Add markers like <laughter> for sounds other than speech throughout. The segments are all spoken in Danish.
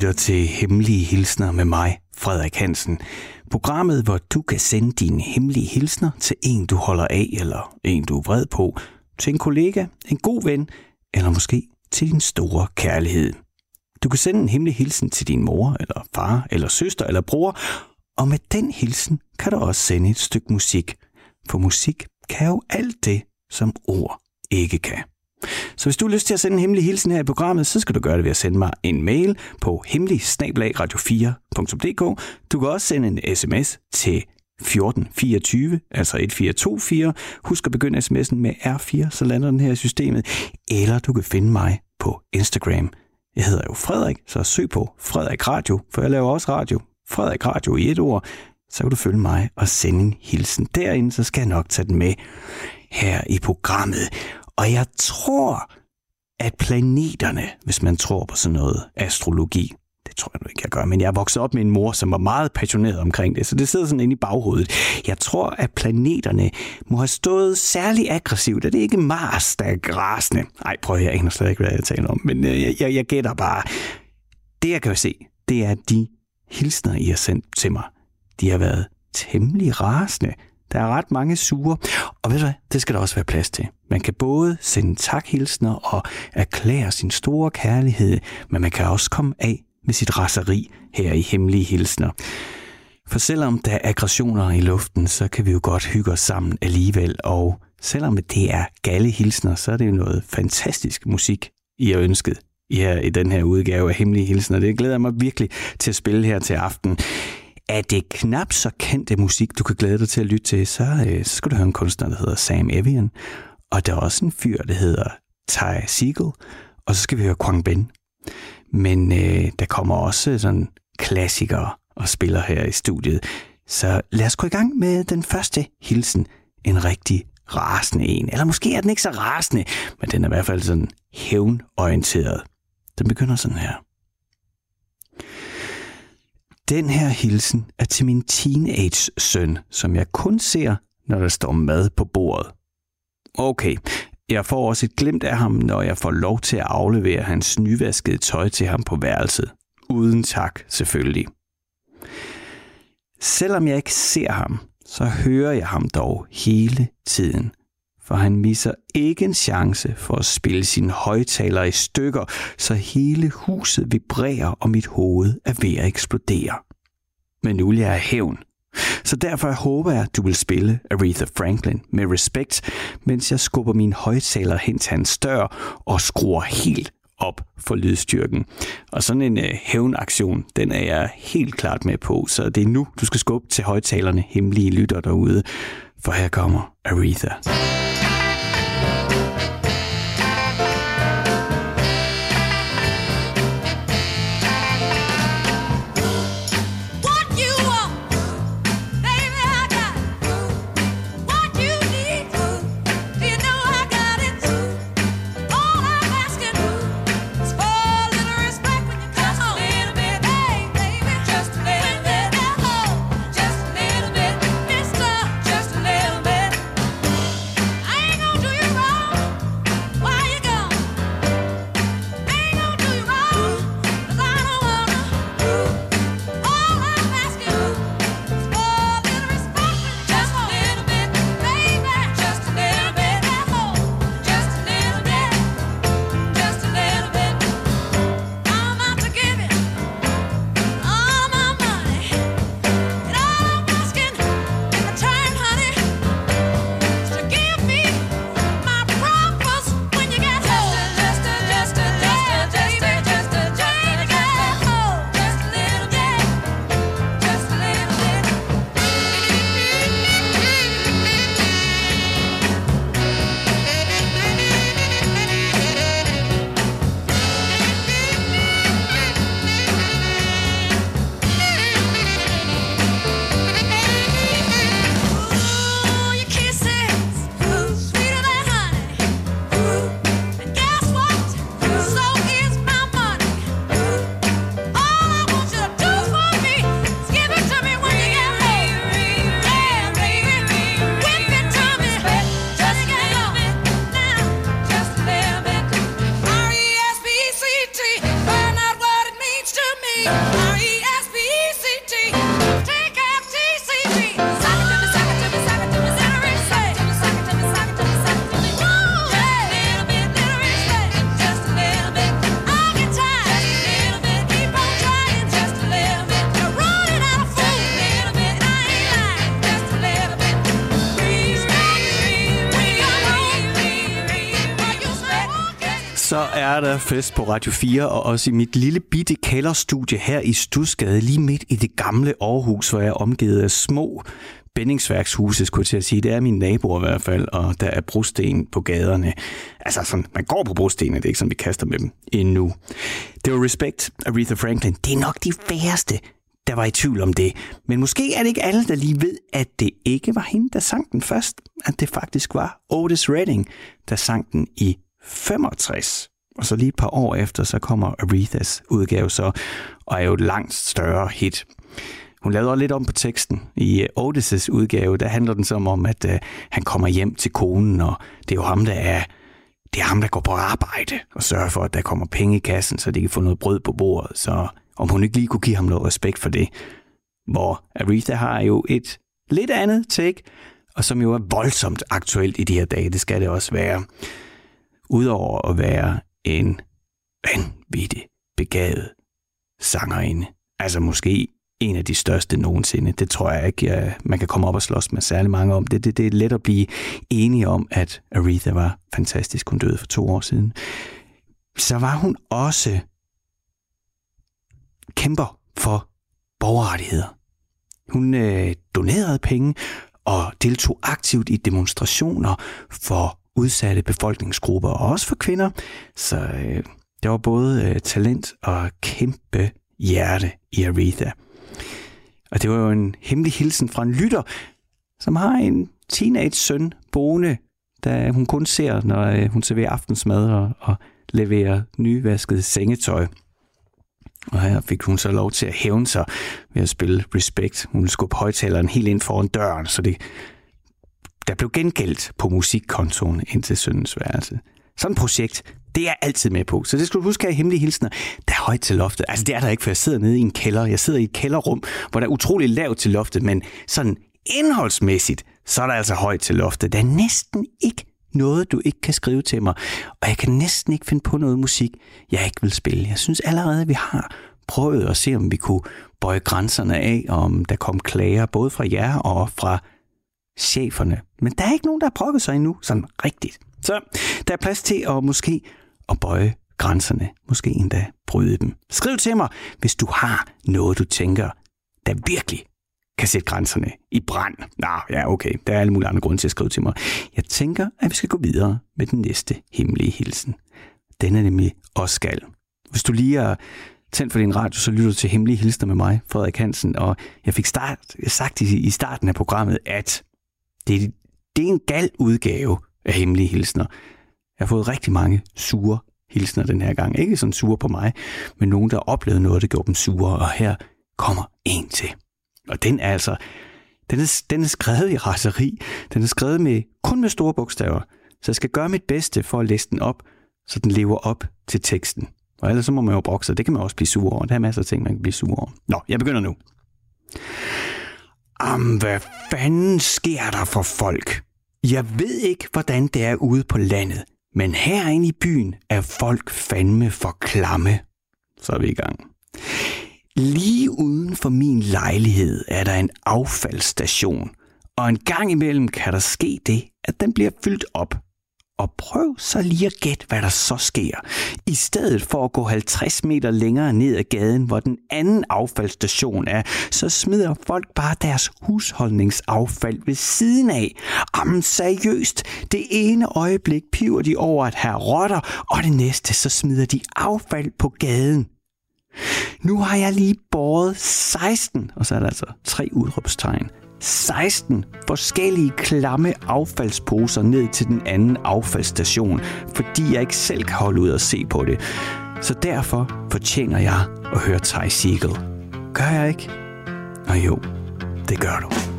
lytter til Hemmelige Hilsner med mig, Frederik Hansen. Programmet, hvor du kan sende dine hemmelige hilsner til en, du holder af, eller en, du er vred på, til en kollega, en god ven, eller måske til din store kærlighed. Du kan sende en hemmelig hilsen til din mor, eller far, eller søster, eller bror, og med den hilsen kan du også sende et stykke musik. For musik kan jo alt det, som ord ikke kan. Så hvis du har lyst til at sende en hemmelig hilsen her i programmet, så skal du gøre det ved at sende mig en mail på hemmelig-radio4.dk. Du kan også sende en sms til 1424, altså 1424. Husk at begynde sms'en med R4, så lander den her i systemet. Eller du kan finde mig på Instagram. Jeg hedder jo Frederik, så søg på Frederik Radio, for jeg laver også radio. Frederik Radio i et ord. Så kan du følge mig og sende en hilsen derinde, så skal jeg nok tage den med her i programmet. Og jeg tror, at planeterne, hvis man tror på sådan noget astrologi, det tror jeg nu ikke, jeg gør, men jeg er vokset op med en mor, som var meget passioneret omkring det, så det sidder sådan inde i baghovedet. Jeg tror, at planeterne må have stået særlig aggressivt. Er det ikke Mars, der er græsende? Nej, prøv at jeg aner slet ikke, hvad jeg taler om, men øh, jeg, jeg, jeg gætter bare. Det, jeg kan se, det er, at de hilsner, I har sendt til mig, de har været temmelig rasende. Der er ret mange sure. Og ved du hvad, det skal der også være plads til. Man kan både sende takhilsner og erklære sin store kærlighed, men man kan også komme af med sit raseri her i hemmelige hilsner. For selvom der er aggressioner i luften, så kan vi jo godt hygge os sammen alligevel, og selvom det er galle hilsner, så er det jo noget fantastisk musik, I har ønsket her i den her udgave af Hemmelige Hilsner. Det glæder mig virkelig til at spille her til aften. Er det knap så kendte musik, du kan glæde dig til at lytte til, så, øh, så skal du høre en kunstner, der hedder Sam Evian. Og der er også en fyr, der hedder Ty Siegel. Og så skal vi høre Quang Ben. Men øh, der kommer også sådan klassikere og spiller her i studiet. Så lad os gå i gang med den første hilsen. En rigtig rasende en. Eller måske er den ikke så rasende, men den er i hvert fald sådan hævnorienteret. Den begynder sådan her. Den her hilsen er til min teenage-søn, som jeg kun ser, når der står mad på bordet. Okay, jeg får også et glimt af ham, når jeg får lov til at aflevere hans nyvaskede tøj til ham på værelset. Uden tak, selvfølgelig. Selvom jeg ikke ser ham, så hører jeg ham dog hele tiden. For han misser ikke en chance for at spille sine højtaler i stykker, så hele huset vibrerer, og mit hoved er ved at eksplodere. Men nu vil jeg have hævn. Så derfor håber jeg, at du vil spille Aretha Franklin med respekt, mens jeg skubber min højtaler hen til hans dør og skruer helt op for lydstyrken. Og sådan en øh, hævnaktion, den er jeg helt klart med på, så det er nu, du skal skubbe til højtalerne, hemmelige lytter derude, for her kommer Aretha. Bye. Er der fest på Radio 4, og også i mit lille bitte kælderstudie her i Stusgade, lige midt i det gamle Aarhus, hvor jeg er omgivet af små bindingsværkshuse, skulle jeg til at sige. Det er mine naboer i hvert fald, og der er brosten på gaderne. Altså sådan, man går på brostenene, det er ikke sådan, vi kaster med dem endnu. Det var Respect, Aretha Franklin. Det er nok de færreste, der var i tvivl om det. Men måske er det ikke alle, der lige ved, at det ikke var hende, der sang den først. At det faktisk var Otis Redding, der sang den i 65. Og så lige et par år efter, så kommer Arethas udgave så, og er jo et langt større hit. Hun lavede også lidt om på teksten. I Odysseus Otis' udgave, der handler den som om, at uh, han kommer hjem til konen, og det er jo ham, der er det er ham, der går på arbejde og sørger for, at der kommer penge i kassen, så de kan få noget brød på bordet. Så om hun ikke lige kunne give ham noget respekt for det. Hvor Aretha har jo et lidt andet take, og som jo er voldsomt aktuelt i de her dage. Det skal det også være. Udover at være en vanvittig begavet sangerinde. Altså måske en af de største nogensinde. Det tror jeg ikke, man kan komme op og slås med særlig mange om. Det, det, det er let at blive enige om, at Aretha var fantastisk. Hun døde for to år siden. Så var hun også kæmper for borgerrettigheder. Hun øh, donerede penge og deltog aktivt i demonstrationer for udsatte befolkningsgrupper, og også for kvinder. Så øh, der var både øh, talent og kæmpe hjerte i Aretha. Og det var jo en hemmelig hilsen fra en lytter, som har en teenage-søn boende, da hun kun ser, når øh, hun serverer aftensmad og, og leverer nyvasket sengetøj. Og her fik hun så lov til at hævne sig ved at spille Respect. Hun skubbede skubbe højtaleren helt ind foran døren, så det, der blev gengældt på musikkontoen ind til søndens værelse. Sådan et projekt, det er jeg altid med på. Så det skal du huske af hemmelige hilsner. Der er højt til loftet. Altså det er der ikke, for jeg sidder nede i en kælder. Jeg sidder i et kælderrum, hvor der er utrolig lavt til loftet, men sådan indholdsmæssigt, så er der altså højt til loftet. Der er næsten ikke noget, du ikke kan skrive til mig. Og jeg kan næsten ikke finde på noget musik, jeg ikke vil spille. Jeg synes allerede, at vi har prøvet at se, om vi kunne bøje grænserne af, om der kom klager både fra jer og fra cheferne. Men der er ikke nogen, der har prøvet sig endnu, sådan rigtigt. Så der er plads til at måske at bøje grænserne, måske endda bryde dem. Skriv til mig, hvis du har noget, du tænker, der virkelig kan sætte grænserne i brand. Nå, ja, okay. Der er alle mulige andre grunde til at skrive til mig. Jeg tænker, at vi skal gå videre med den næste hemmelige hilsen. Den er nemlig Oskal. Hvis du lige er tændt for din radio, så lytter du til Hemmelige Hilsner med mig, Frederik Hansen. Og jeg fik start, sagt i, i starten af programmet, at det, det er en gal udgave af Hemmelige Hilsner. Jeg har fået rigtig mange sure hilsner den her gang. Ikke sådan sure på mig, men nogen, der oplevede noget, der gjorde dem sure. Og her kommer en til. Og den er altså, den er, den er skrevet i raseri. Den er skrevet med, kun med store bogstaver. Så jeg skal gøre mit bedste for at læse den op, så den lever op til teksten. Og ellers så må man jo brokse, det kan man også blive sur over. Der er masser af ting, man kan blive sur over. Nå, jeg begynder nu. Am, hvad fanden sker der for folk? Jeg ved ikke, hvordan det er ude på landet, men herinde i byen er folk fandme for klamme. Så er vi i gang. Lige uden for min lejlighed er der en affaldsstation, og en gang imellem kan der ske det, at den bliver fyldt op. Og prøv så lige at gætte, hvad der så sker. I stedet for at gå 50 meter længere ned ad gaden, hvor den anden affaldsstation er, så smider folk bare deres husholdningsaffald ved siden af. Jamen seriøst, det ene øjeblik piver de over at have rotter, og det næste så smider de affald på gaden. Nu har jeg lige båret 16, og så er der altså tre udråbstegn, 16 forskellige klamme affaldsposer ned til den anden affaldsstation, fordi jeg ikke selv kan holde ud og se på det. Så derfor fortjener jeg at høre Ty Siegel. Gør jeg ikke? Og jo, det gør du.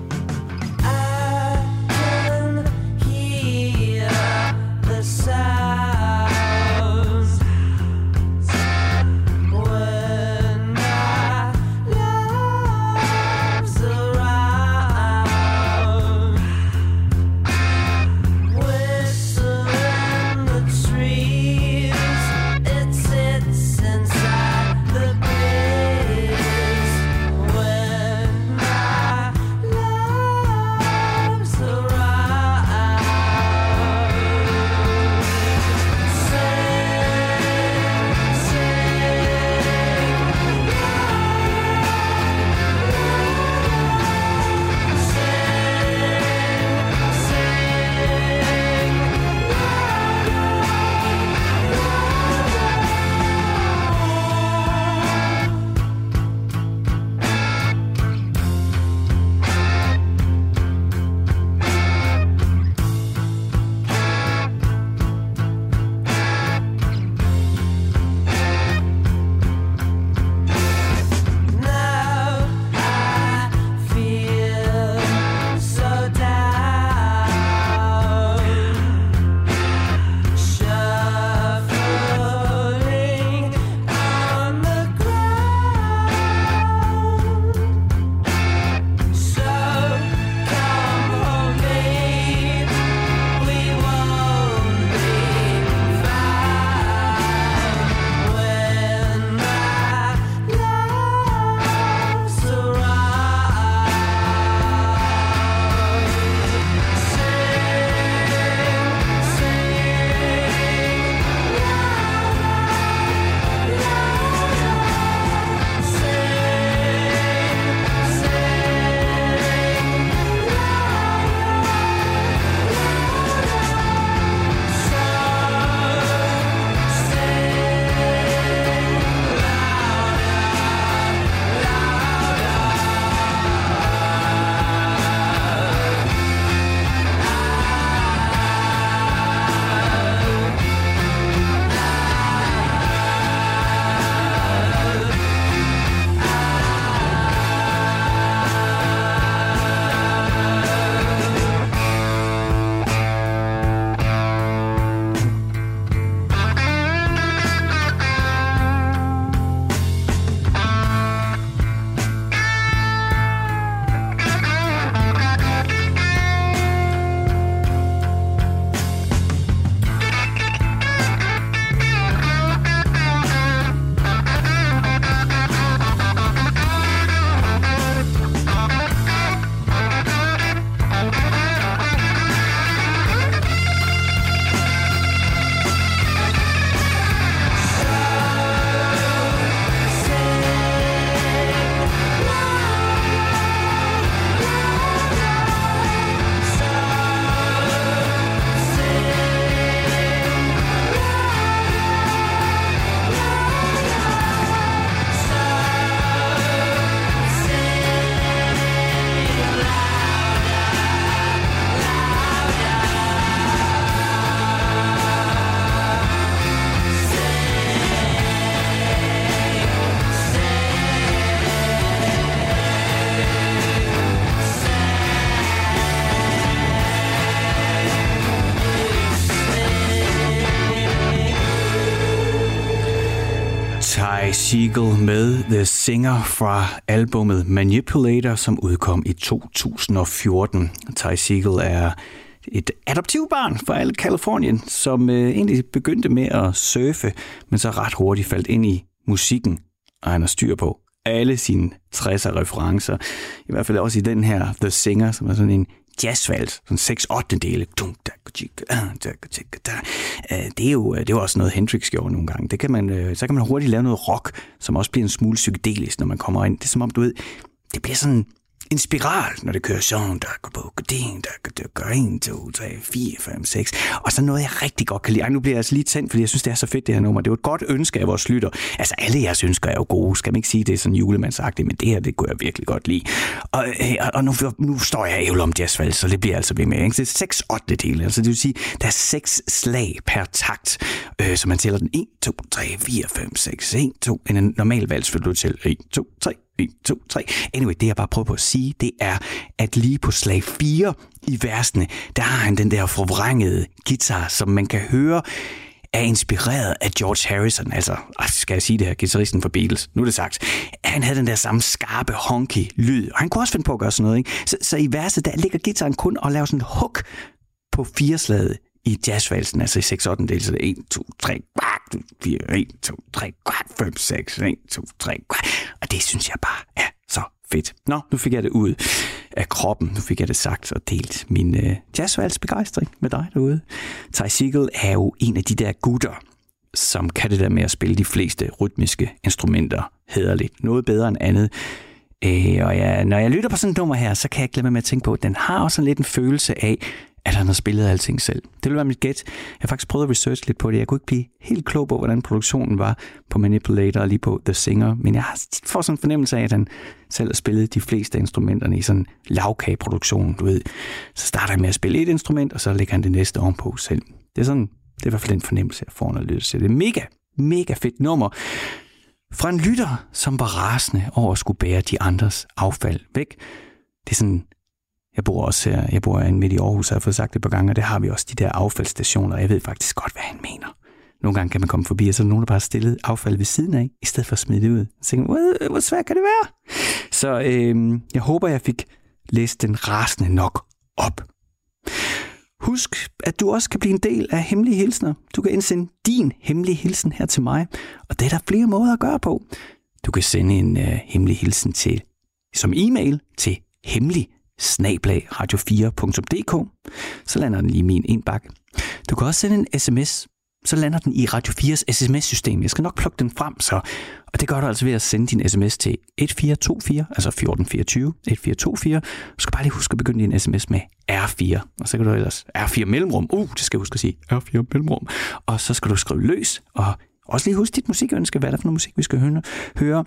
Ty Siegel med The Singer fra albummet Manipulator, som udkom i 2014. Ty Siegel er et adoptivbarn fra alle Kalifornien, som øh, egentlig begyndte med at surfe, men så ret hurtigt faldt ind i musikken, og han har styr på alle sine 60'er referencer. I hvert fald også i den her The Singer, som er sådan en jazzvals, sådan 6 8 dele. Det er jo øh, det er jo også noget Hendrix gjorde nogle gange. Det kan man, øh, så kan man hurtigt lave noget rock, som også bliver en smule psykedelisk, når man kommer ind. Det er som om, du ved, det bliver sådan en spiral, når det kører sådan, der går på, der går 1, 2, 3, 4, 5, 6. Og så noget, jeg rigtig godt kan lide. Ej, nu bliver jeg altså lige tændt, fordi jeg synes, det er så fedt, det her nummer. Det er jo et godt ønske af vores lytter. Altså, alle jeres ønsker er jo gode. Skal man ikke sige, det er sådan julemandsagtigt, men det her, det kunne jeg virkelig godt lide. Og, øh, og, og nu, nu står jeg ævle om jazzvalg, så det bliver altså ved med. Ikke? Det er 6 8 dele. Altså, det vil sige, der er seks slag per takt, øh, så man tæller den 1, 2, 3, 4, 5, 6, 1, 2. En normal vals vil du til 1, 2, 3, 1, 2, 3. Anyway, det jeg bare prøver på at sige, det er, at lige på slag 4 i versene, der har han den der forvrængede guitar, som man kan høre er inspireret af George Harrison, altså, skal jeg sige det her, guitaristen for Beatles, nu er det sagt. Han havde den der samme skarpe, honky lyd, og han kunne også finde på at gøre sådan noget, ikke? Så, så i verset, der ligger gitaren kun og laver sådan en hook på fireslaget i jazzvalsen, altså i 6 8 del, så det er 1, 2, 3, 4, 1, 2, 3, 5, 6, 1, 2, 3, og det synes jeg bare er så fedt. Nå, nu fik jeg det ud af kroppen, nu fik jeg det sagt og delt min øh, jazzvals begejstring med dig derude. Ty Siegel er jo en af de der gutter, som kan det der med at spille de fleste rytmiske instrumenter hederligt. Noget bedre end andet. Øh, og ja, når jeg lytter på sådan et nummer her, så kan jeg ikke glemme med at tænke på, at den har også sådan lidt en følelse af, at han har spillet alting selv. Det vil være mit gæt. Jeg har faktisk prøvet at researche lidt på det. Jeg kunne ikke blive helt klog på, hvordan produktionen var på Manipulator og lige på The Singer, men jeg får sådan en fornemmelse af, at han selv har spillet de fleste instrumenterne i sådan lavkageproduktion, du ved. Så starter han med at spille et instrument, og så lægger han det næste ovenpå selv. Det er sådan, det er i hvert fald den fornemmelse, jeg får, når jeg lytter til det. Mega, mega fedt nummer. Fra en lytter, som var rasende over at skulle bære de andres affald væk. Det er sådan jeg bor også her, jeg bor inde midt i Aarhus, og jeg har fået sagt det på gange, og det har vi også de der affaldsstationer, og jeg ved faktisk godt, hvad han mener. Nogle gange kan man komme forbi, og så er der nogen, der bare har stillet affald ved siden af, i stedet for at smide det ud. Så tænker hvor, hvor svært kan det være? Så øh, jeg håber, jeg fik læst den rasende nok op. Husk, at du også kan blive en del af Hemmelige Hilsner. Du kan indsende din hemmelige hilsen her til mig, og det er der flere måder at gøre på. Du kan sende en øh, hemmelig hilsen til som e-mail til hemmelig snablag radio4.dk, så lander den lige i min indbakke. Du kan også sende en sms, så lander den i Radio 4's sms-system. Jeg skal nok plukke den frem, så. Og det gør du altså ved at sende din sms til 1424, altså 1424, 1424. Du skal bare lige huske at begynde din sms med R4. Og så kan du ellers R4 mellemrum. Uh, det skal jeg huske at sige. R4 mellemrum. Og så skal du skrive løs, og også lige huske dit musikønske, hvad er der for noget musik, vi skal høre.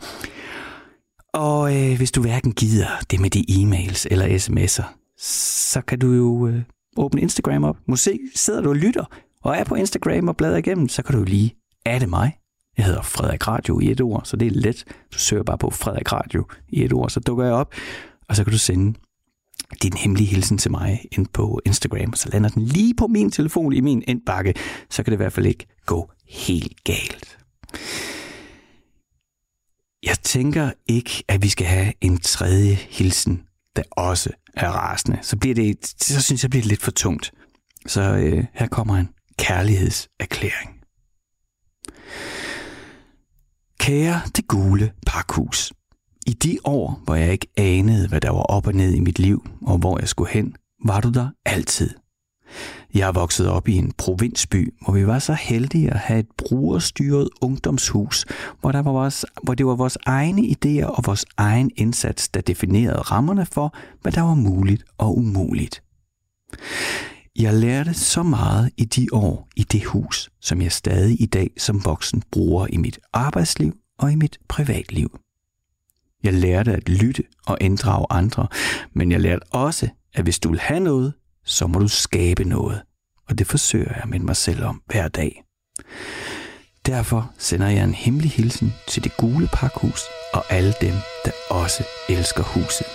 Og øh, hvis du hverken gider det med de e-mails eller sms'er, så kan du jo øh, åbne Instagram op. Måske sidder du og lytter og er på Instagram og bladrer igennem, så kan du lige adde mig. Jeg hedder Frederik Radio i et ord, så det er let. Du søger bare på Frederik Radio i et ord, så dukker jeg op, og så kan du sende din hemmelige hilsen til mig ind på Instagram, og så lander den lige på min telefon i min indbakke, så kan det i hvert fald ikke gå helt galt. Jeg tænker ikke, at vi skal have en tredje hilsen, der også er rasende. Så, bliver det, så synes jeg, det bliver lidt for tungt. Så øh, her kommer en kærlighedserklæring. Kære det gule pakhus. I de år, hvor jeg ikke anede, hvad der var op og ned i mit liv, og hvor jeg skulle hen, var du der altid. Jeg er vokset op i en provinsby, hvor vi var så heldige at have et brugerstyret ungdomshus, hvor, der var vores, hvor det var vores egne idéer og vores egen indsats, der definerede rammerne for, hvad der var muligt og umuligt. Jeg lærte så meget i de år i det hus, som jeg stadig i dag som voksen bruger i mit arbejdsliv og i mit privatliv. Jeg lærte at lytte og inddrage andre, men jeg lærte også, at hvis du vil have noget, så må du skabe noget. Og det forsøger jeg med mig selv om hver dag. Derfor sender jeg en hemmelig hilsen til det gule pakhus og alle dem, der også elsker huset.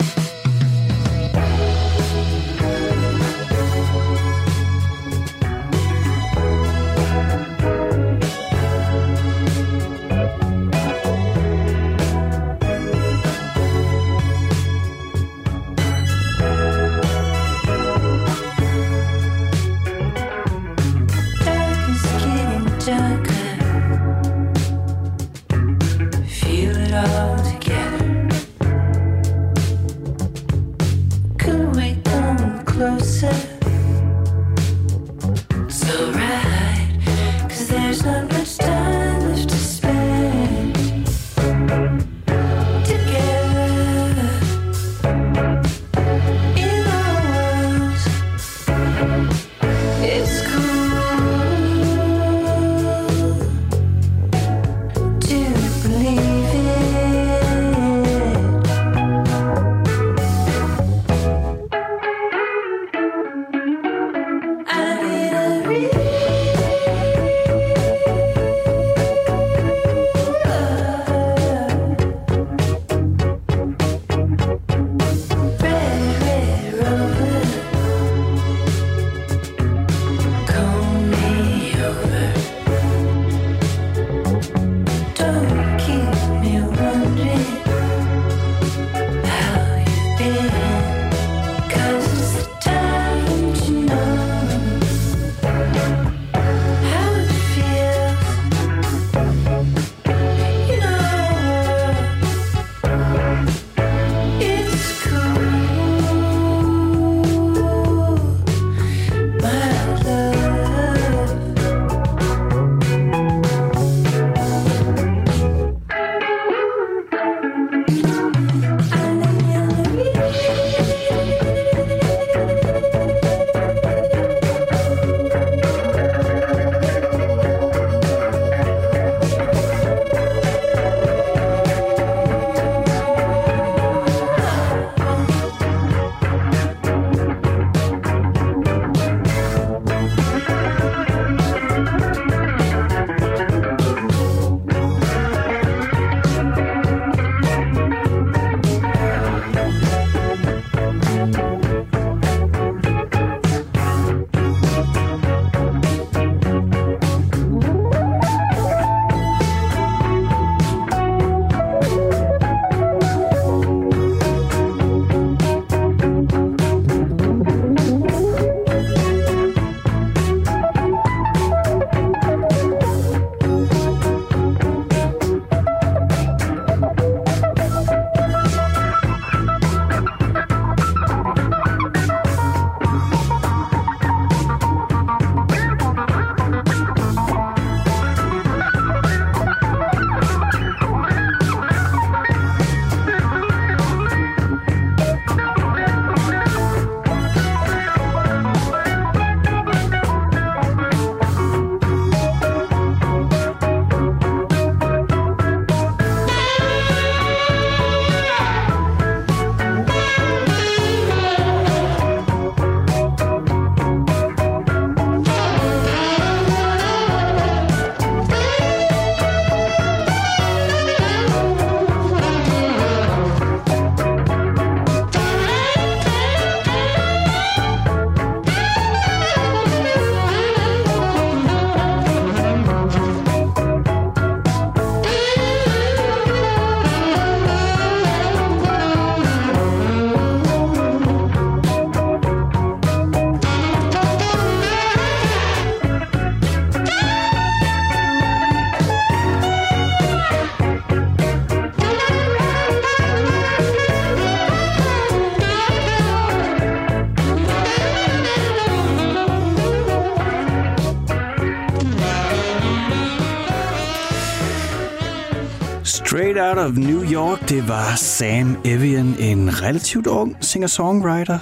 York, det var Sam Evian, en relativt ung singer-songwriter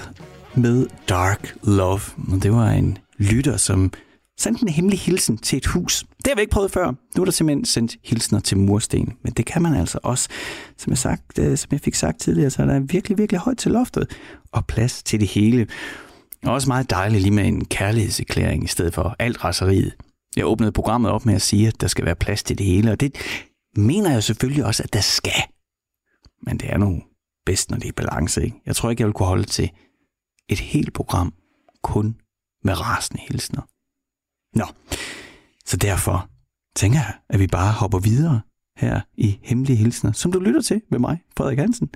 med Dark Love. Og det var en lytter, som sendte en hemmelig hilsen til et hus. Det har vi ikke prøvet før. Nu er der simpelthen sendt hilsner til mursten. Men det kan man altså også. Som jeg, sagt, øh, som jeg fik sagt tidligere, så er der virkelig, virkelig højt til loftet. Og plads til det hele. Og også meget dejligt lige med en kærlighedserklæring i stedet for alt raseriet. Jeg åbnede programmet op med at sige, at der skal være plads til det hele, og det mener jeg selvfølgelig også, at der skal. Men det er nu bedst, når det er balance. Ikke? Jeg tror ikke, jeg vil kunne holde til et helt program kun med rasende hilsner. Nå, så derfor tænker jeg, at vi bare hopper videre her i Hemmelige Hilsner, som du lytter til med mig, Frederik Hansen,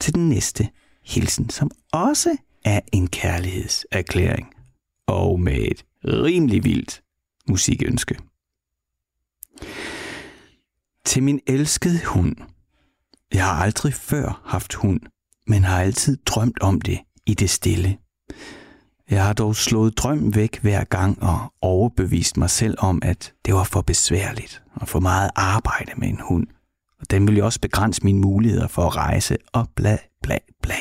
til den næste hilsen, som også er en kærlighedserklæring, og med et rimelig vildt musikønske. Til min elskede hund. Jeg har aldrig før haft hund, men har altid drømt om det i det stille. Jeg har dog slået drømmen væk hver gang og overbevist mig selv om, at det var for besværligt og for meget arbejde med en hund. Og den ville jo også begrænse mine muligheder for at rejse og bla bla bla.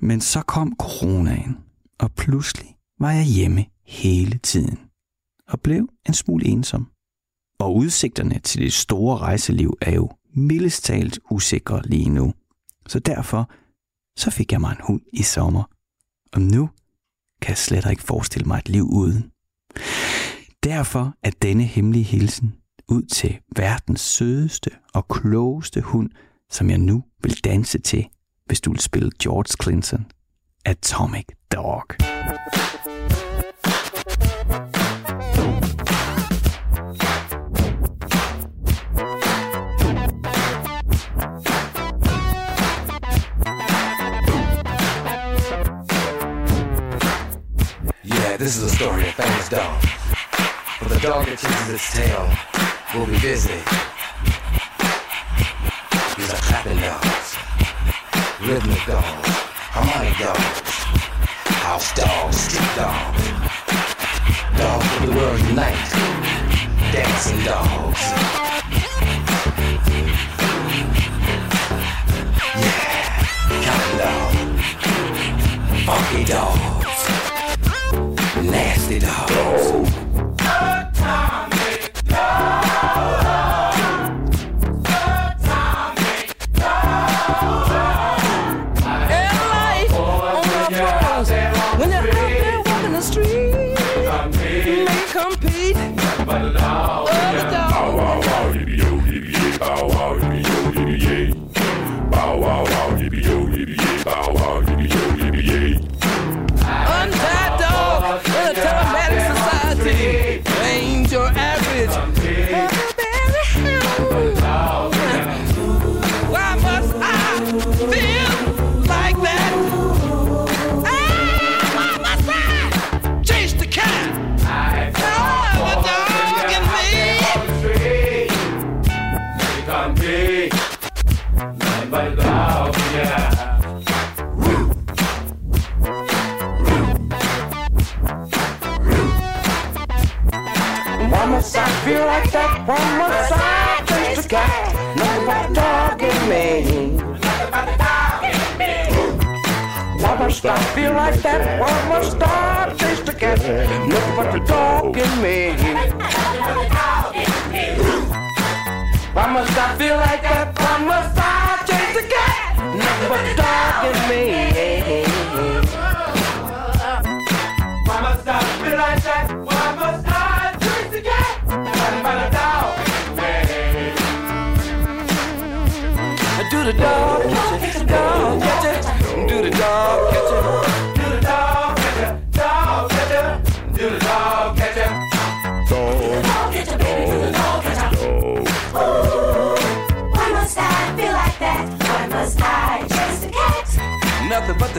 Men så kom coronaen, og pludselig var jeg hjemme hele tiden og blev en smule ensom. Og udsigterne til det store rejseliv er jo mildest talt usikre lige nu. Så derfor så fik jeg mig en hund i sommer. Og nu kan jeg slet ikke forestille mig et liv uden. Derfor er denne hemmelige hilsen ud til verdens sødeste og klogeste hund, som jeg nu vil danse til, hvis du vil spille George Clinton, Atomic Dog. This is a story of famous dog. But the dog that chases its tail will be busy. These are clapping dogs, rhythmic dogs, harmonic dogs, house dogs, street dogs, dogs of the world unite, dancing dogs. Yeah, counting dog, funky dog in the house.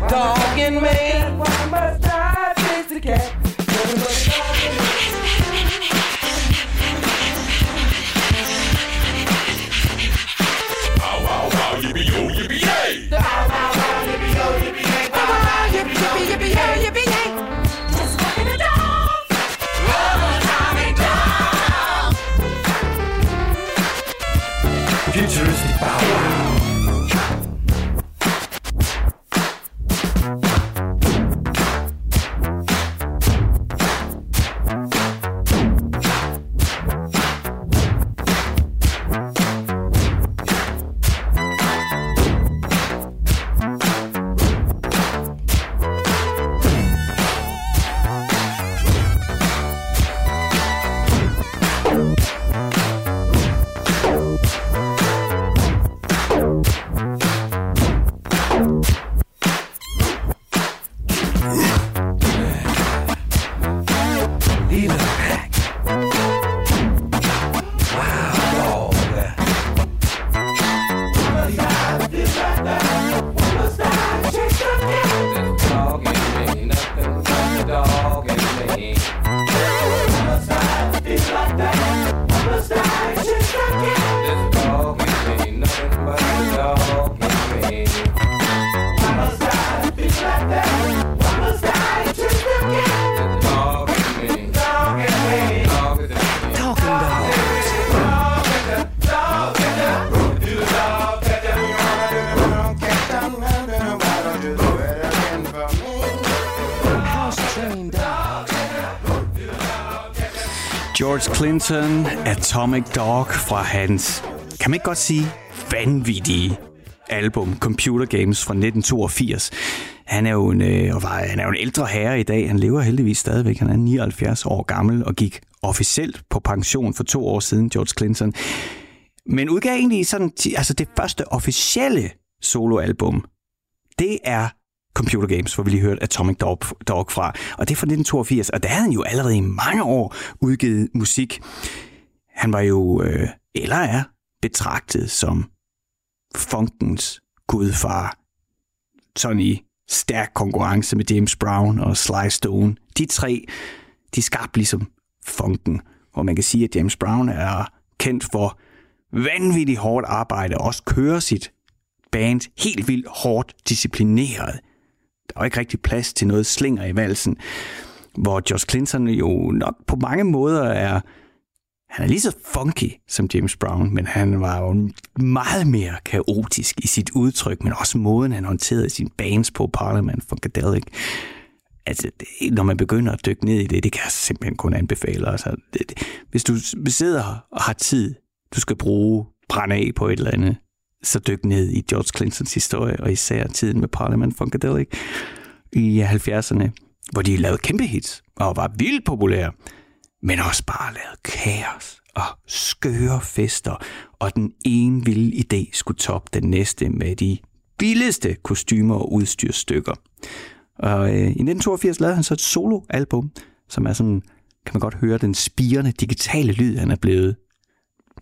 Dog in me. George Clinton, Atomic Dog fra hans, kan man ikke godt sige, vanvittige album Computer Games fra 1982. Han er jo en, øh, og var, han er jo en ældre herre i dag. Han lever heldigvis stadigvæk. Han er 79 år gammel og gik officielt på pension for to år siden, George Clinton. Men udgav egentlig sådan, altså det første officielle soloalbum, det er Computer Games, hvor vi lige hørte Atomic Dog, Dog fra. Og det er fra 1982, og der havde han jo allerede i mange år udgivet musik. Han var jo, øh, eller er, betragtet som funkens gudfar. Sådan i stærk konkurrence med James Brown og Sly Stone. De tre, de skabte ligesom funken. Og man kan sige, at James Brown er kendt for vanvittigt hårdt arbejde, og også kører sit band helt vildt hårdt disciplineret. Der var ikke rigtig plads til noget slinger i valsen, hvor George Clinton jo nok på mange måder er han er lige så funky som James Brown, men han var jo meget mere kaotisk i sit udtryk, men også måden, han håndterede sine bands på Parliament Funkadelic. Altså, det, når man begynder at dykke ned i det, det kan jeg simpelthen kun anbefale. Altså, det, det, hvis du sidder og har tid, du skal bruge brænde af på et eller andet, så dykke ned i George Clintons historie, og især tiden med Parliament Funkadelic i 70'erne, hvor de lavede kæmpe hits og var vildt populære, men også bare lavede kaos og skøre fester, og den ene vilde idé skulle toppe den næste med de vildeste kostymer og udstyrstykker. Og øh, i 1982 lavede han så et soloalbum, som er sådan, kan man godt høre, den spirende digitale lyd, han er blevet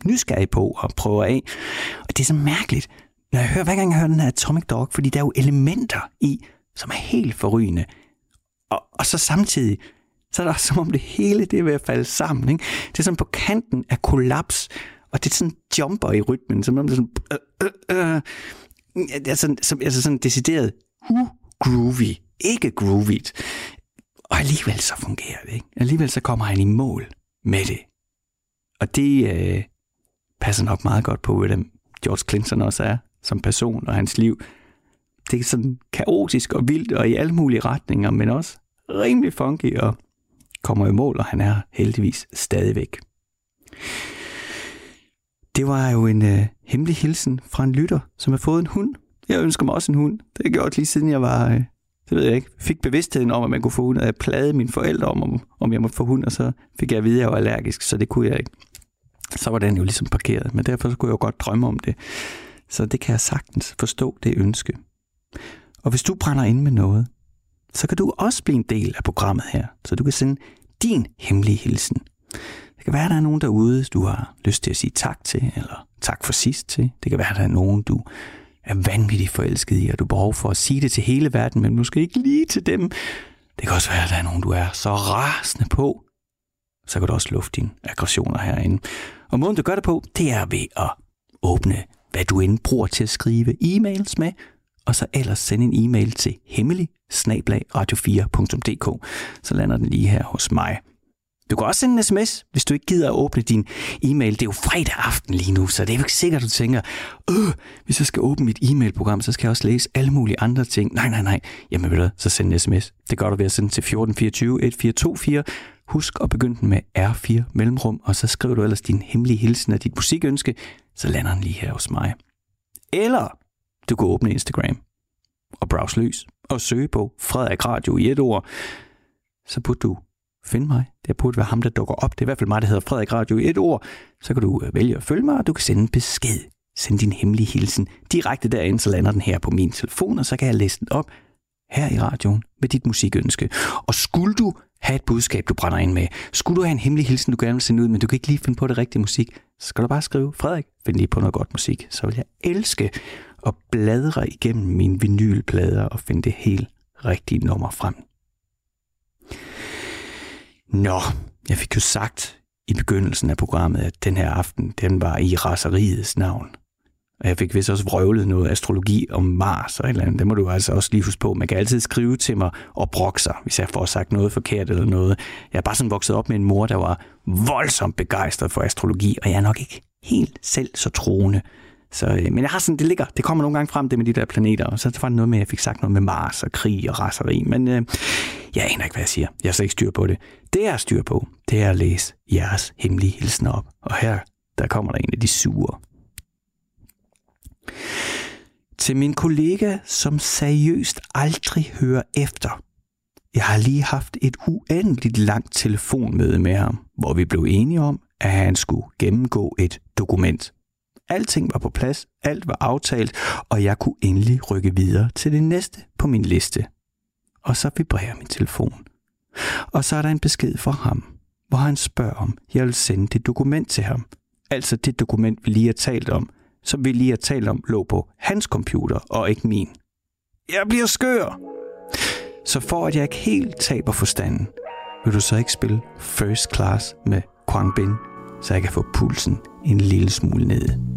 nysgerrig på og prøver af. Og det er så mærkeligt, når jeg hører, hver gang jeg hører den her Atomic Dog, fordi der er jo elementer i, som er helt forrygende. Og, og så samtidig, så er det også <laughs> som om det hele det er ved at falde sammen. Ikke? Det er sådan på kanten af kollaps, og det er sådan jumper i rytmen, som om det er sådan... Øh, øh, øh, altså, som, altså sådan decideret uh, groovy, ikke groovy. Og alligevel så fungerer det, ikke? Alligevel så kommer han i mål med det. Og det øh, passer nok meget godt på, hvordan George Clinton også er som person og hans liv. Det er sådan kaotisk og vildt og i alle mulige retninger, men også rimelig funky og kommer i mål, og han er heldigvis stadigvæk. Det var jo en øh, hemmelig hilsen fra en lytter, som har fået en hund. Jeg ønsker mig også en hund. Det har jeg gjort lige siden jeg var, øh, det ved jeg ikke, fik bevidstheden om, at man kunne få hund, og jeg plagede mine forældre om, om, om jeg måtte få hund, og så fik jeg at vide, at jeg var allergisk, så det kunne jeg ikke. Så var den jo ligesom parkeret, men derfor så kunne jeg jo godt drømme om det. Så det kan jeg sagtens forstå, det ønske. Og hvis du brænder ind med noget, så kan du også blive en del af programmet her, så du kan sende din hemmelige hilsen. Det kan være, at der er nogen derude, du har lyst til at sige tak til, eller tak for sidst til. Det kan være, at der er nogen, du er vanvittigt forelsket i, og du har behov for at sige det til hele verden, men måske ikke lige til dem. Det kan også være, at der er nogen, du er så rasende på, så kan du også lufte dine aggressioner herinde. Og måden, du gør det på, det er ved at åbne, hvad du end bruger til at skrive e-mails med, og så ellers sende en e-mail til hemmelig radio4.dk, så lander den lige her hos mig. Du kan også sende en sms, hvis du ikke gider at åbne din e-mail. Det er jo fredag aften lige nu, så det er jo ikke sikkert, at du tænker, øh, hvis jeg skal åbne mit e-mailprogram, så skal jeg også læse alle mulige andre ting. Nej, nej, nej. Jamen ved du, så send en sms. Det gør du ved at sende til 1424 1424. Husk at begynde den med R4 mellemrum, og så skriver du ellers din hemmelige hilsen og dit musikønske, så lander den lige her hos mig. Eller du kan åbne Instagram og browse løs og søge på Frederik Radio i et ord. Så burde du finde mig. Det burde være ham, der dukker op. Det er i hvert fald mig, der hedder Frederik Radio i et ord. Så kan du øh, vælge at følge mig, og du kan sende en besked. Send din hemmelige hilsen direkte derind, så lander den her på min telefon, og så kan jeg læse den op her i radioen med dit musikønske. Og skulle du have et budskab, du brænder ind med, skulle du have en hemmelig hilsen, du gerne vil sende ud, men du kan ikke lige finde på det rigtige musik, så skal du bare skrive, Frederik, find lige på noget godt musik. Så vil jeg elske at bladre igennem mine vinylplader og finde det helt rigtige nummer frem. Nå, jeg fik jo sagt i begyndelsen af programmet, at den her aften, den var i raseriets navn. Og jeg fik vist også vrøvlet noget astrologi om Mars og et eller andet. Det må du altså også lige huske på. Man kan altid skrive til mig og brokke sig, hvis jeg får sagt noget forkert eller noget. Jeg er bare sådan vokset op med en mor, der var voldsomt begejstret for astrologi, og jeg er nok ikke helt selv så troende. Så, øh, men jeg har sådan, det ligger, det kommer nogle gange frem, det med de der planeter, og så var det noget med, at jeg fik sagt noget med Mars og krig og raseri, men øh, jeg aner ikke, hvad jeg siger. Jeg har slet ikke styr på det. Det, jeg har styr på, det er at læse jeres hemmelige hilsen op. Og her, der kommer der en af de sure. Til min kollega, som seriøst aldrig hører efter. Jeg har lige haft et uendeligt langt telefonmøde med ham, hvor vi blev enige om, at han skulle gennemgå et dokument. Alting var på plads, alt var aftalt, og jeg kunne endelig rykke videre til det næste på min liste. Og så vibrerer min telefon. Og så er der en besked fra ham, hvor han spørger om, jeg vil sende det dokument til ham. Altså det dokument, vi lige har talt om, som vi lige har talt om, lå på hans computer og ikke min. Jeg bliver skør! Så for at jeg ikke helt taber forstanden, vil du så ikke spille first class med Quang Bin, så jeg kan få pulsen en lille smule nede.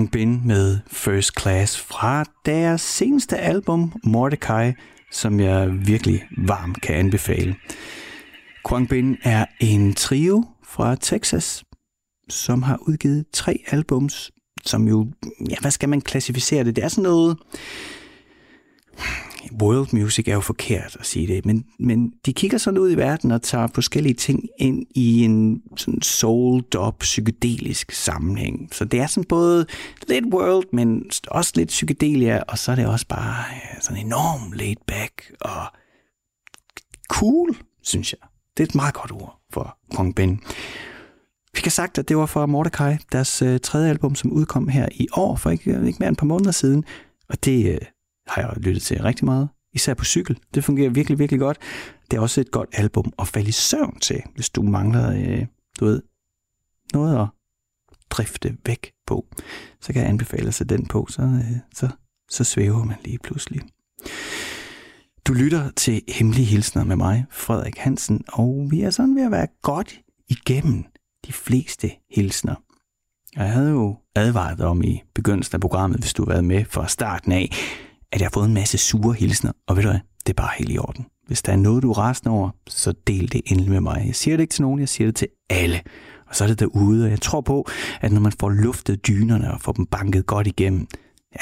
Quang Bin med First Class fra deres seneste album, Mordecai, som jeg virkelig varmt kan anbefale. Quang Bin er en trio fra Texas, som har udgivet tre albums, som jo, ja, hvad skal man klassificere det? Det er sådan noget, world music er jo forkert at sige det, men, men de kigger sådan ud i verden og tager forskellige ting ind i en sådan soul dub psykedelisk sammenhæng. Så det er sådan både lidt world, men også lidt psykedelia, og så er det også bare sådan enormt laid back og cool, synes jeg. Det er et meget godt ord for Kong Ben. Vi kan sagt, at det var fra Mordecai, deres øh, tredje album, som udkom her i år, for ikke, ikke mere end et par måneder siden. Og det, øh, har jeg lyttet til rigtig meget. Især på cykel. Det fungerer virkelig, virkelig godt. Det er også et godt album at falde i søvn til, hvis du mangler, øh, du ved, noget at drifte væk på. Så kan jeg anbefale sig den på, så, øh, så, så svæver man lige pludselig. Du lytter til Hemmelige Hilsner med mig, Frederik Hansen, og vi er sådan ved at være godt igennem de fleste hilsner. Jeg havde jo advaret om i begyndelsen af programmet, hvis du har været med fra starten af, at jeg har fået en masse sure hilsner, og ved du hvad, det er bare helt i orden. Hvis der er noget, du er rasende over, så del det endelig med mig. Jeg siger det ikke til nogen, jeg siger det til alle. Og så er det derude, og jeg tror på, at når man får luftet dynerne og får dem banket godt igennem,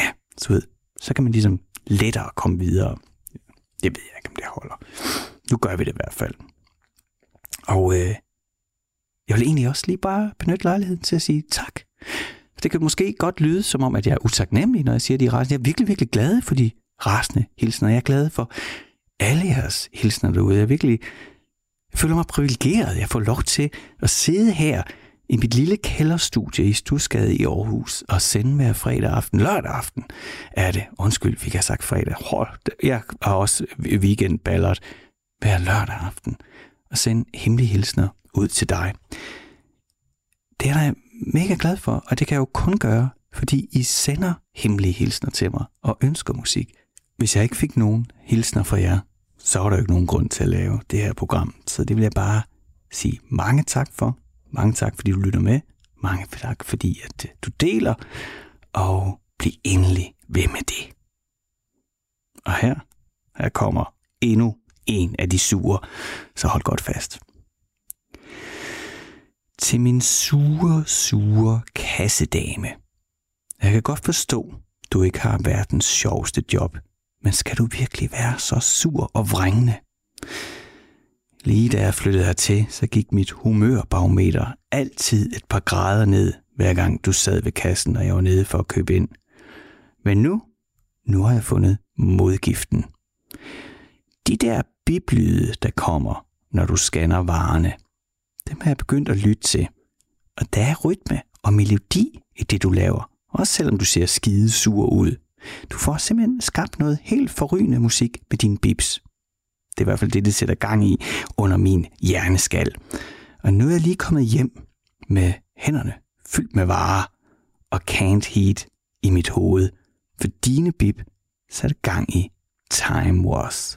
ja, så, ved, så kan man ligesom lettere komme videre. Det ved jeg ikke, om det holder. Nu gør vi det i hvert fald. Og øh, jeg vil egentlig også lige bare benytte lejligheden til at sige tak det kan måske godt lyde som om, at jeg er utaknemmelig, når jeg siger, at de er rasende. Jeg er virkelig, virkelig glad for de rasende hilsner. Jeg er glad for alle jeres hilsner derude. Jeg er virkelig jeg føler mig privilegeret. Jeg får lov til at sidde her i mit lille kælderstudie i Stusgade i Aarhus og sende hver fredag aften, lørdag aften er det. Undskyld, fik jeg sagt fredag. Hold, jeg har også weekendballert hver lørdag aften og sende hemmelige hilsner ud til dig. Det er der mega glad for, og det kan jeg jo kun gøre, fordi I sender hemmelige hilsner til mig og ønsker musik. Hvis jeg ikke fik nogen hilsner fra jer, så var der jo ikke nogen grund til at lave det her program. Så det vil jeg bare sige mange tak for. Mange tak, fordi du lytter med. Mange tak, fordi at øh, du deler. Og bliv endelig ved med det. Og her, her kommer endnu en af de sure, så hold godt fast til min sure, sure kassedame. Jeg kan godt forstå, du ikke har verdens sjoveste job, men skal du virkelig være så sur og vrængende? Lige da jeg flyttede hertil, så gik mit humørbarometer altid et par grader ned, hver gang du sad ved kassen, og jeg var nede for at købe ind. Men nu, nu har jeg fundet modgiften. De der biblyde, der kommer, når du scanner varerne – dem har jeg begyndt at lytte til. Og der er rytme og melodi i det, du laver. Også selvom du ser skide sur ud. Du får simpelthen skabt noget helt forrygende musik med din bips. Det er i hvert fald det, det sætter gang i under min hjerneskal. Og nu er jeg lige kommet hjem med hænderne fyldt med varer og can't heat i mit hoved. For dine bip satte gang i Time Was.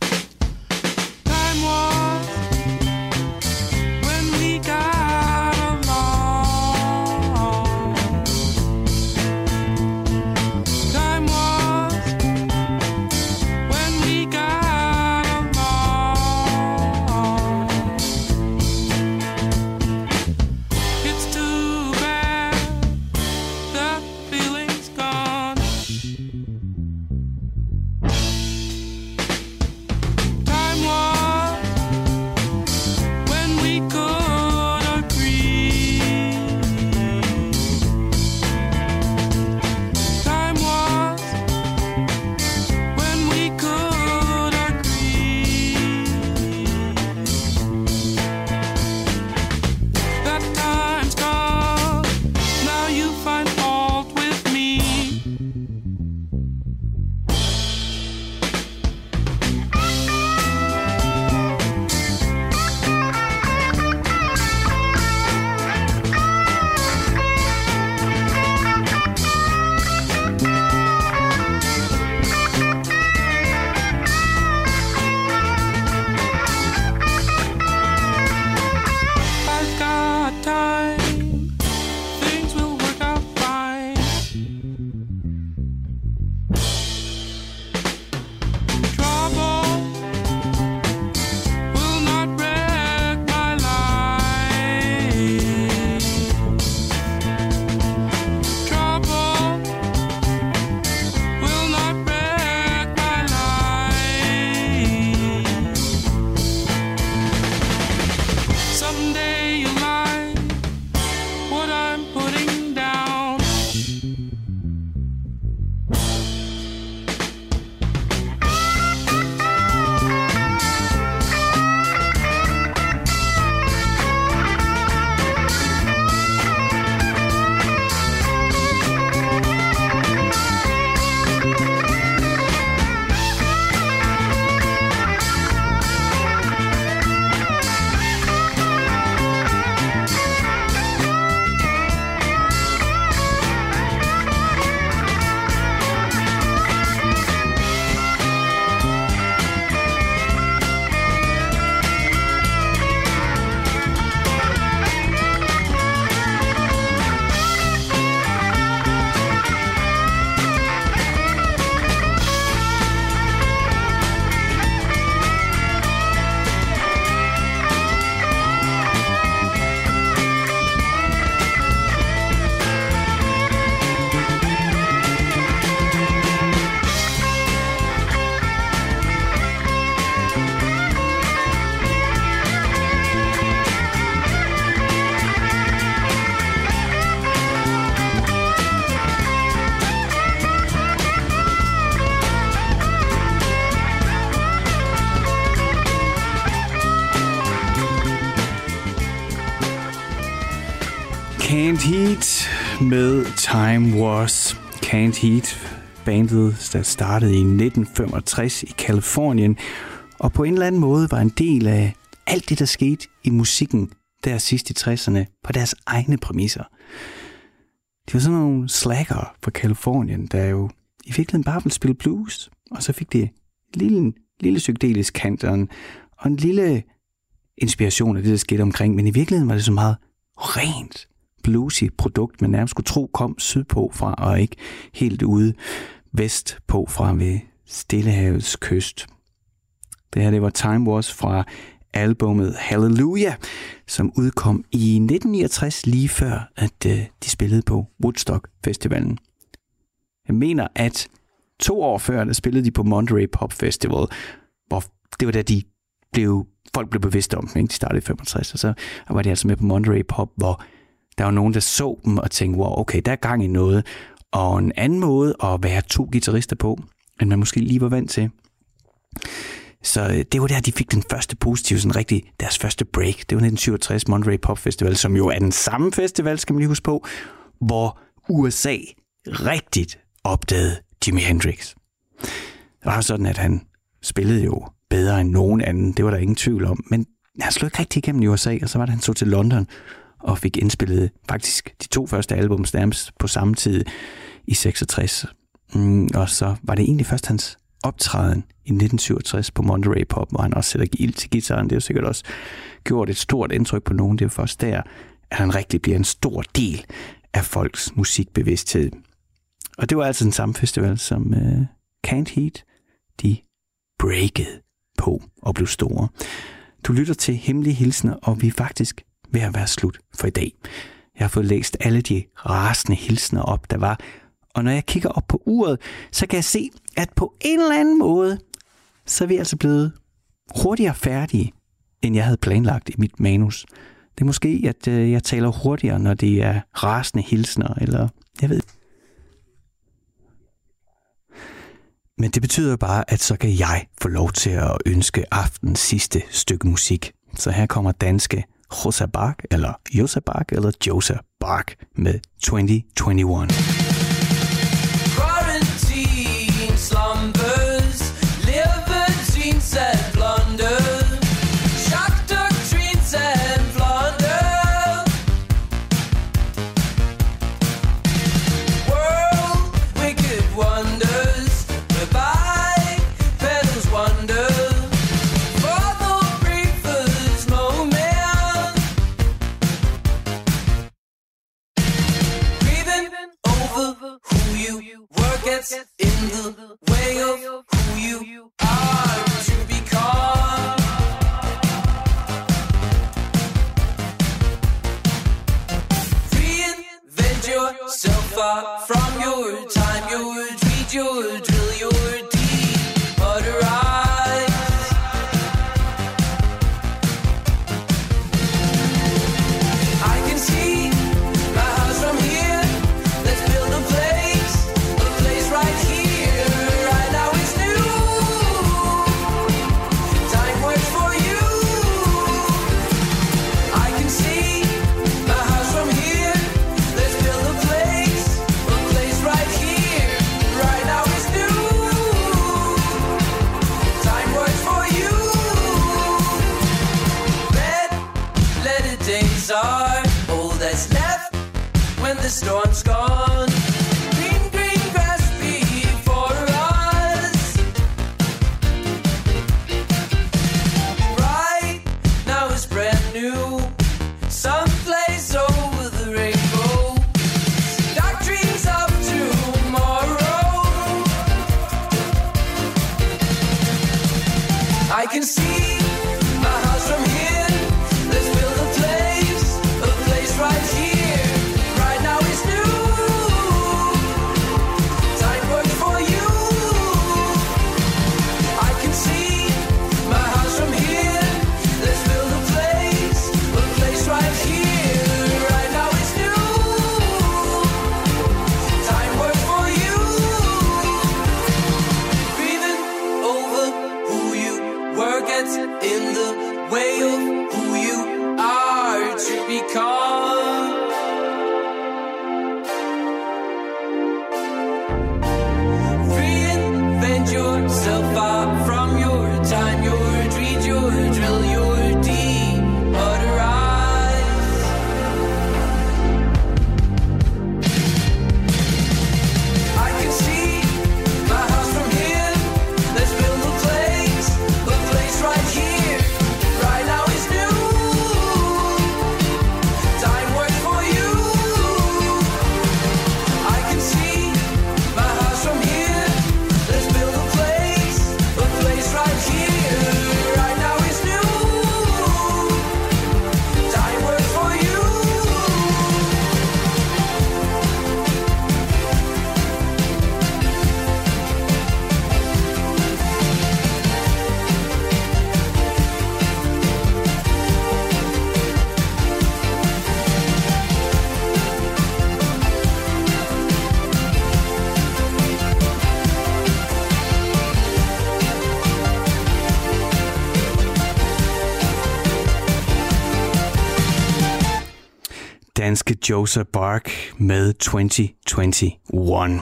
Can't Heat med Time Was. Can't Heat, bandet, der startede i 1965 i Kalifornien, og på en eller anden måde var en del af alt det, der skete i musikken der sidst i 60'erne på deres egne præmisser. De var sådan nogle slacker fra Kalifornien, der jo i virkeligheden bare ville spille blues, og så fik det en lille, lille psykedelisk kant og en, og en lille inspiration af det, der skete omkring, men i virkeligheden var det så meget rent bluesy produkt, man nærmest skulle tro kom sydpå fra, og ikke helt ude vestpå fra ved Stillehavets kyst. Det her, det var Time Wars fra albumet Hallelujah, som udkom i 1969, lige før, at øh, de spillede på Woodstock Festivalen. Jeg mener, at to år før, der spillede de på Monterey Pop Festival, hvor det var da de blev, folk blev bevidste om dem, ikke? de startede i 65, og så var de altså med på Monterey Pop, hvor der var nogen, der så dem og tænkte, wow, okay, der er gang i noget. Og en anden måde at være to guitarister på, end man måske lige var vant til. Så øh, det var der, de fik den første positive, sådan rigtig deres første break. Det var 1967 Monterey Pop Festival, som jo er den samme festival, skal man lige huske på, hvor USA rigtigt opdagede Jimi Hendrix. Det var sådan, at han spillede jo bedre end nogen anden. Det var der ingen tvivl om. Men han slog ikke rigtig igennem i USA, og så var det, han så til London og fik indspillet faktisk de to første album nærmest på samme tid i 66. Mm, og så var det egentlig først hans optræden i 1967 på Monterey Pop, hvor han også sætter ild til gitaren. Det har jo sikkert også gjort et stort indtryk på nogen. Det er først der, at han rigtig bliver en stor del af folks musikbevidsthed. Og det var altså den samme festival, som uh, Can't Heat, de breakede på og blev store. Du lytter til Hemmelige Hilsner, og vi er faktisk ved at være slut for i dag. Jeg har fået læst alle de rasende hilsner op, der var, og når jeg kigger op på uret, så kan jeg se, at på en eller anden måde, så er vi altså blevet hurtigere færdige, end jeg havde planlagt i mit manus. Det er måske, at øh, jeg taler hurtigere, når det er rasende hilsner, eller jeg ved Men det betyder bare, at så kan jeg få lov til at ønske aftens sidste stykke musik. Så her kommer danske Rosa Bach, eller Josa Bach, eller Josa Bach med 2021. You. Were gets in the way of who you are. To become. Reinvent yourself far from your time, your drill, your storm's gone. Joseph Bark med 2021.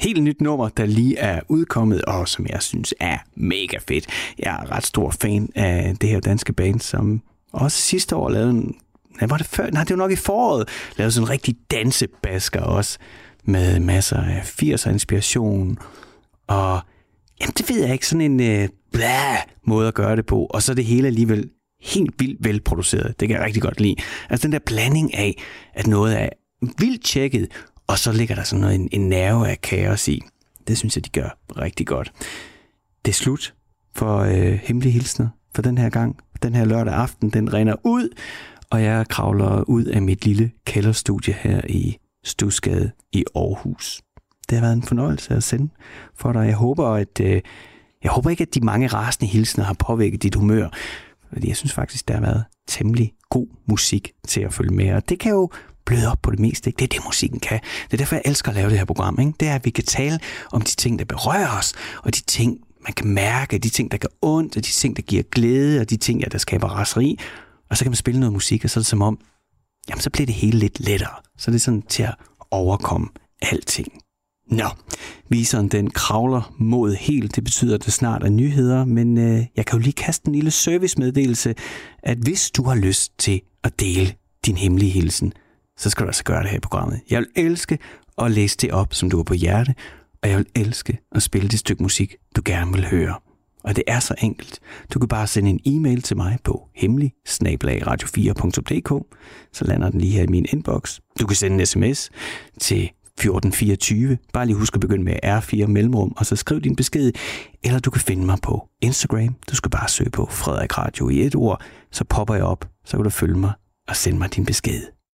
Helt nyt nummer, der lige er udkommet, og som jeg synes er mega fedt. Jeg er ret stor fan af det her danske band, som også sidste år lavede en... Nej, var det før? Nej, det var nok i foråret. Lavede sådan en rigtig dansebasker også, med masser af 80'er inspiration. Og jamen, det ved jeg ikke, sådan en øh, blæh måde at gøre det på. Og så er det hele alligevel helt vildt velproduceret. Det kan jeg rigtig godt lide. Altså den der blanding af, at noget er vildt tjekket, og så ligger der sådan noget, en, en nerve af kaos i. Det synes jeg, de gør rigtig godt. Det er slut for øh, Hemmelige Hilsner for den her gang. Den her lørdag aften, den render ud, og jeg kravler ud af mit lille kælderstudie her i Stusgade i Aarhus. Det har været en fornøjelse at sende for dig. Jeg håber, at øh, jeg håber ikke, at de mange rasende hilsner har påvirket dit humør, fordi jeg synes faktisk, der har været temmelig god musik til at følge med. Og det kan jo bløde op på det meste. Ikke? Det er det, musikken kan. Det er derfor, jeg elsker at lave det her program. Ikke? Det er, at vi kan tale om de ting, der berører os, og de ting, man kan mærke, de ting, der gør ondt, og de ting, der giver glæde, og de ting, ja, der skaber raseri. Og så kan man spille noget musik, og så er det som om, jamen så bliver det hele lidt lettere. Så det er sådan til at overkomme alting. Nå, viseren den kravler mod helt. Det betyder, at det snart er nyheder, men øh, jeg kan jo lige kaste en lille servicemeddelelse, at hvis du har lyst til at dele din hemmelige hilsen, så skal du altså gøre det her i programmet. Jeg vil elske at læse det op, som du har på hjerte, og jeg vil elske at spille det stykke musik, du gerne vil høre. Og det er så enkelt. Du kan bare sende en e-mail til mig på hemmelig radio4.dk, så lander den lige her i min inbox. Du kan sende en sms til 1424. Bare lige husk at begynde med R4 mellemrum, og så skriv din besked. Eller du kan finde mig på Instagram. Du skal bare søge på Frederik Radio i et ord, så popper jeg op, så kan du følge mig og sende mig din besked.